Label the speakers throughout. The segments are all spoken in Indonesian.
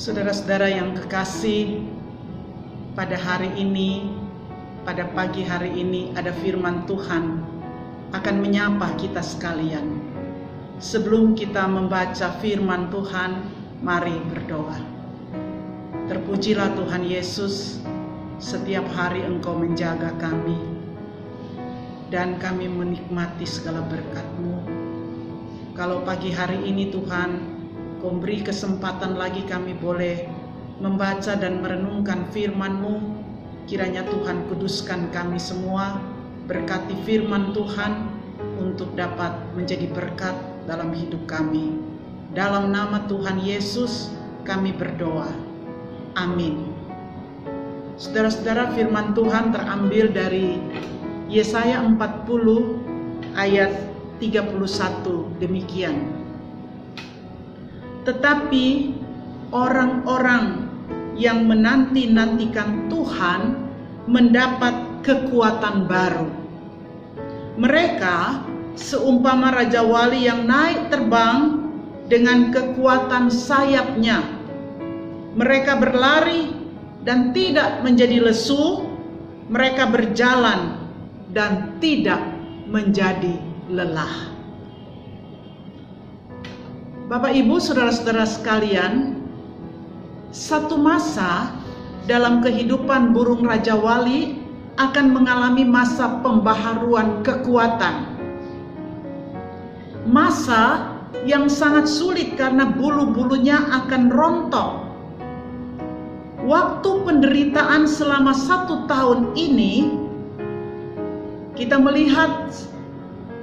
Speaker 1: Saudara-saudara yang kekasih, pada hari ini, pada pagi hari ini ada firman Tuhan akan menyapa kita sekalian. Sebelum kita membaca firman Tuhan, mari berdoa. Terpujilah Tuhan Yesus, setiap hari Engkau menjaga kami, dan kami menikmati segala berkat-Mu. Kalau pagi hari ini Tuhan, Kau beri kesempatan lagi kami boleh membaca dan merenungkan firman-Mu, kiranya Tuhan kuduskan kami semua, berkati firman Tuhan untuk dapat menjadi berkat dalam hidup kami. Dalam nama Tuhan Yesus kami berdoa. Amin. Saudara-saudara firman Tuhan terambil dari Yesaya 40 ayat 31 demikian. Tetapi orang-orang yang menanti-nantikan Tuhan mendapat kekuatan baru. Mereka seumpama raja wali yang naik terbang dengan kekuatan sayapnya. Mereka berlari dan tidak menjadi lesu, mereka berjalan dan tidak menjadi lelah. Bapak, ibu, saudara-saudara sekalian, satu masa dalam kehidupan burung raja wali akan mengalami masa pembaharuan kekuatan. Masa yang sangat sulit karena bulu-bulunya akan rontok waktu penderitaan selama satu tahun ini, kita melihat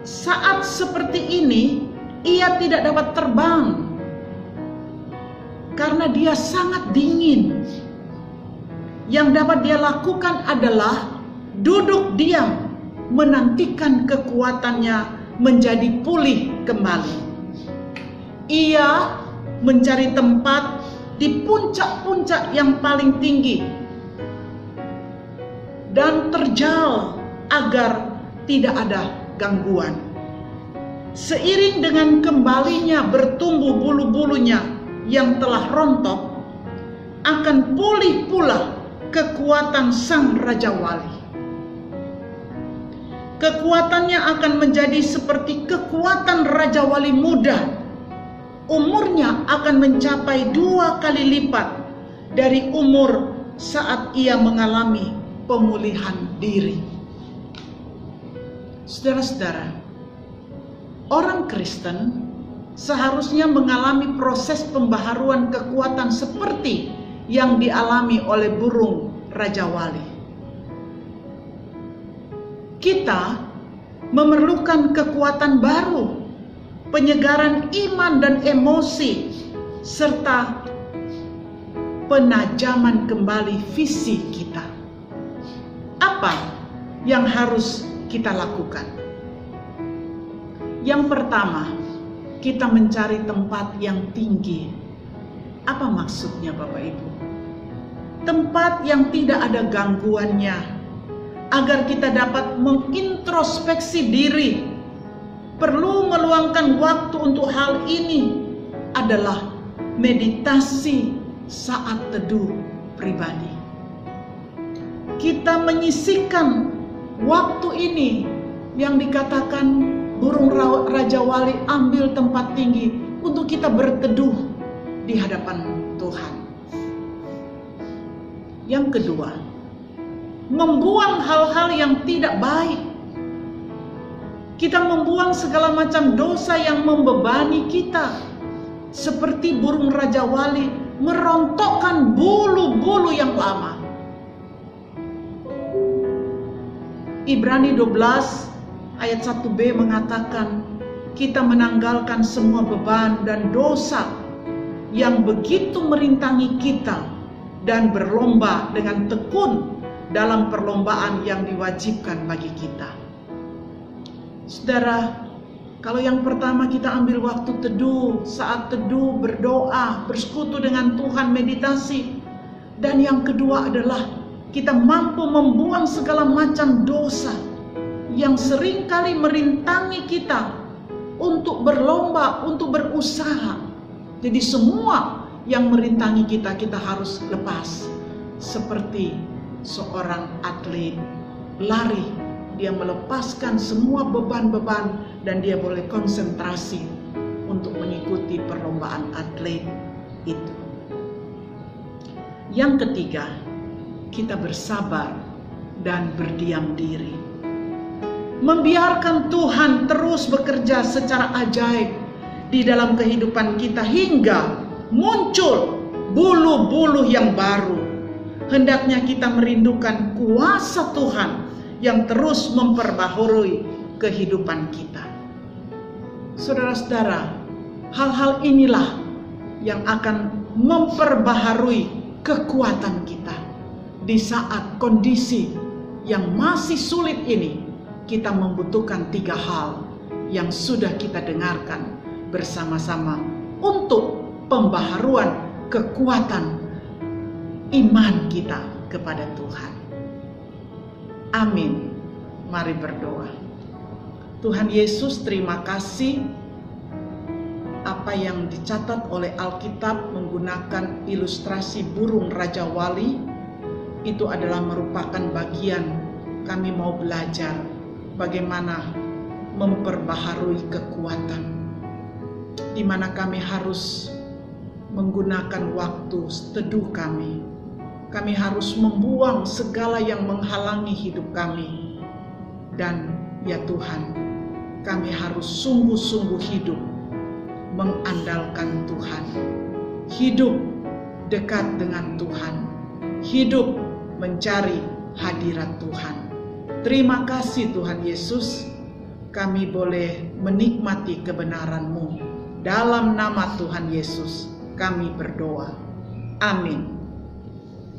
Speaker 1: saat seperti ini, ia tidak dapat terbang karena dia sangat dingin. Yang dapat dia lakukan adalah duduk diam, menantikan kekuatannya menjadi pulih kembali. Ia mencari tempat di puncak-puncak yang paling tinggi dan terjal agar tidak ada gangguan. Seiring dengan kembalinya bertumbuh bulu-bulunya yang telah rontok, akan pulih pula kekuatan sang Raja Wali. Kekuatannya akan menjadi seperti kekuatan Raja Wali muda umurnya akan mencapai dua kali lipat dari umur saat ia mengalami pemulihan diri. Saudara-saudara, orang Kristen seharusnya mengalami proses pembaharuan kekuatan seperti yang dialami oleh burung Raja Wali. Kita memerlukan kekuatan baru penyegaran iman dan emosi, serta penajaman kembali visi kita. Apa yang harus kita lakukan? Yang pertama, kita mencari tempat yang tinggi. Apa maksudnya, Bapak Ibu? Tempat yang tidak ada gangguannya, agar kita dapat mengintrospeksi diri perlu meluangkan waktu untuk hal ini adalah meditasi saat teduh pribadi. Kita menyisikan waktu ini yang dikatakan burung Raja Wali ambil tempat tinggi untuk kita berteduh di hadapan Tuhan. Yang kedua, membuang hal-hal yang tidak baik kita membuang segala macam dosa yang membebani kita. Seperti burung Raja Wali merontokkan bulu-bulu yang lama. Ibrani 12 ayat 1b mengatakan kita menanggalkan semua beban dan dosa yang begitu merintangi kita dan berlomba dengan tekun dalam perlombaan yang diwajibkan bagi kita. Saudara, kalau yang pertama kita ambil waktu teduh, saat teduh berdoa, bersekutu dengan Tuhan, meditasi. Dan yang kedua adalah kita mampu membuang segala macam dosa yang sering kali merintangi kita untuk berlomba, untuk berusaha. Jadi semua yang merintangi kita, kita harus lepas. Seperti seorang atlet lari, dia melepaskan semua beban-beban dan dia boleh konsentrasi untuk mengikuti perlombaan atlet itu. Yang ketiga, kita bersabar dan berdiam diri. Membiarkan Tuhan terus bekerja secara ajaib di dalam kehidupan kita hingga muncul bulu-bulu yang baru. Hendaknya kita merindukan kuasa Tuhan yang terus memperbaharui kehidupan kita. Saudara-saudara, hal-hal inilah yang akan memperbaharui kekuatan kita di saat kondisi yang masih sulit ini. Kita membutuhkan tiga hal yang sudah kita dengarkan bersama-sama untuk pembaharuan kekuatan iman kita kepada Tuhan. Amin. Mari berdoa. Tuhan Yesus, terima kasih apa yang dicatat oleh Alkitab menggunakan ilustrasi burung Raja Wali itu adalah merupakan bagian kami mau belajar bagaimana memperbaharui kekuatan di mana kami harus menggunakan waktu teduh kami. Kami harus membuang segala yang menghalangi hidup kami. Dan ya Tuhan, kami harus sungguh-sungguh hidup mengandalkan Tuhan. Hidup dekat dengan Tuhan. Hidup mencari hadirat Tuhan. Terima kasih Tuhan Yesus, kami boleh menikmati kebenaran-Mu. Dalam nama Tuhan Yesus, kami berdoa. Amin.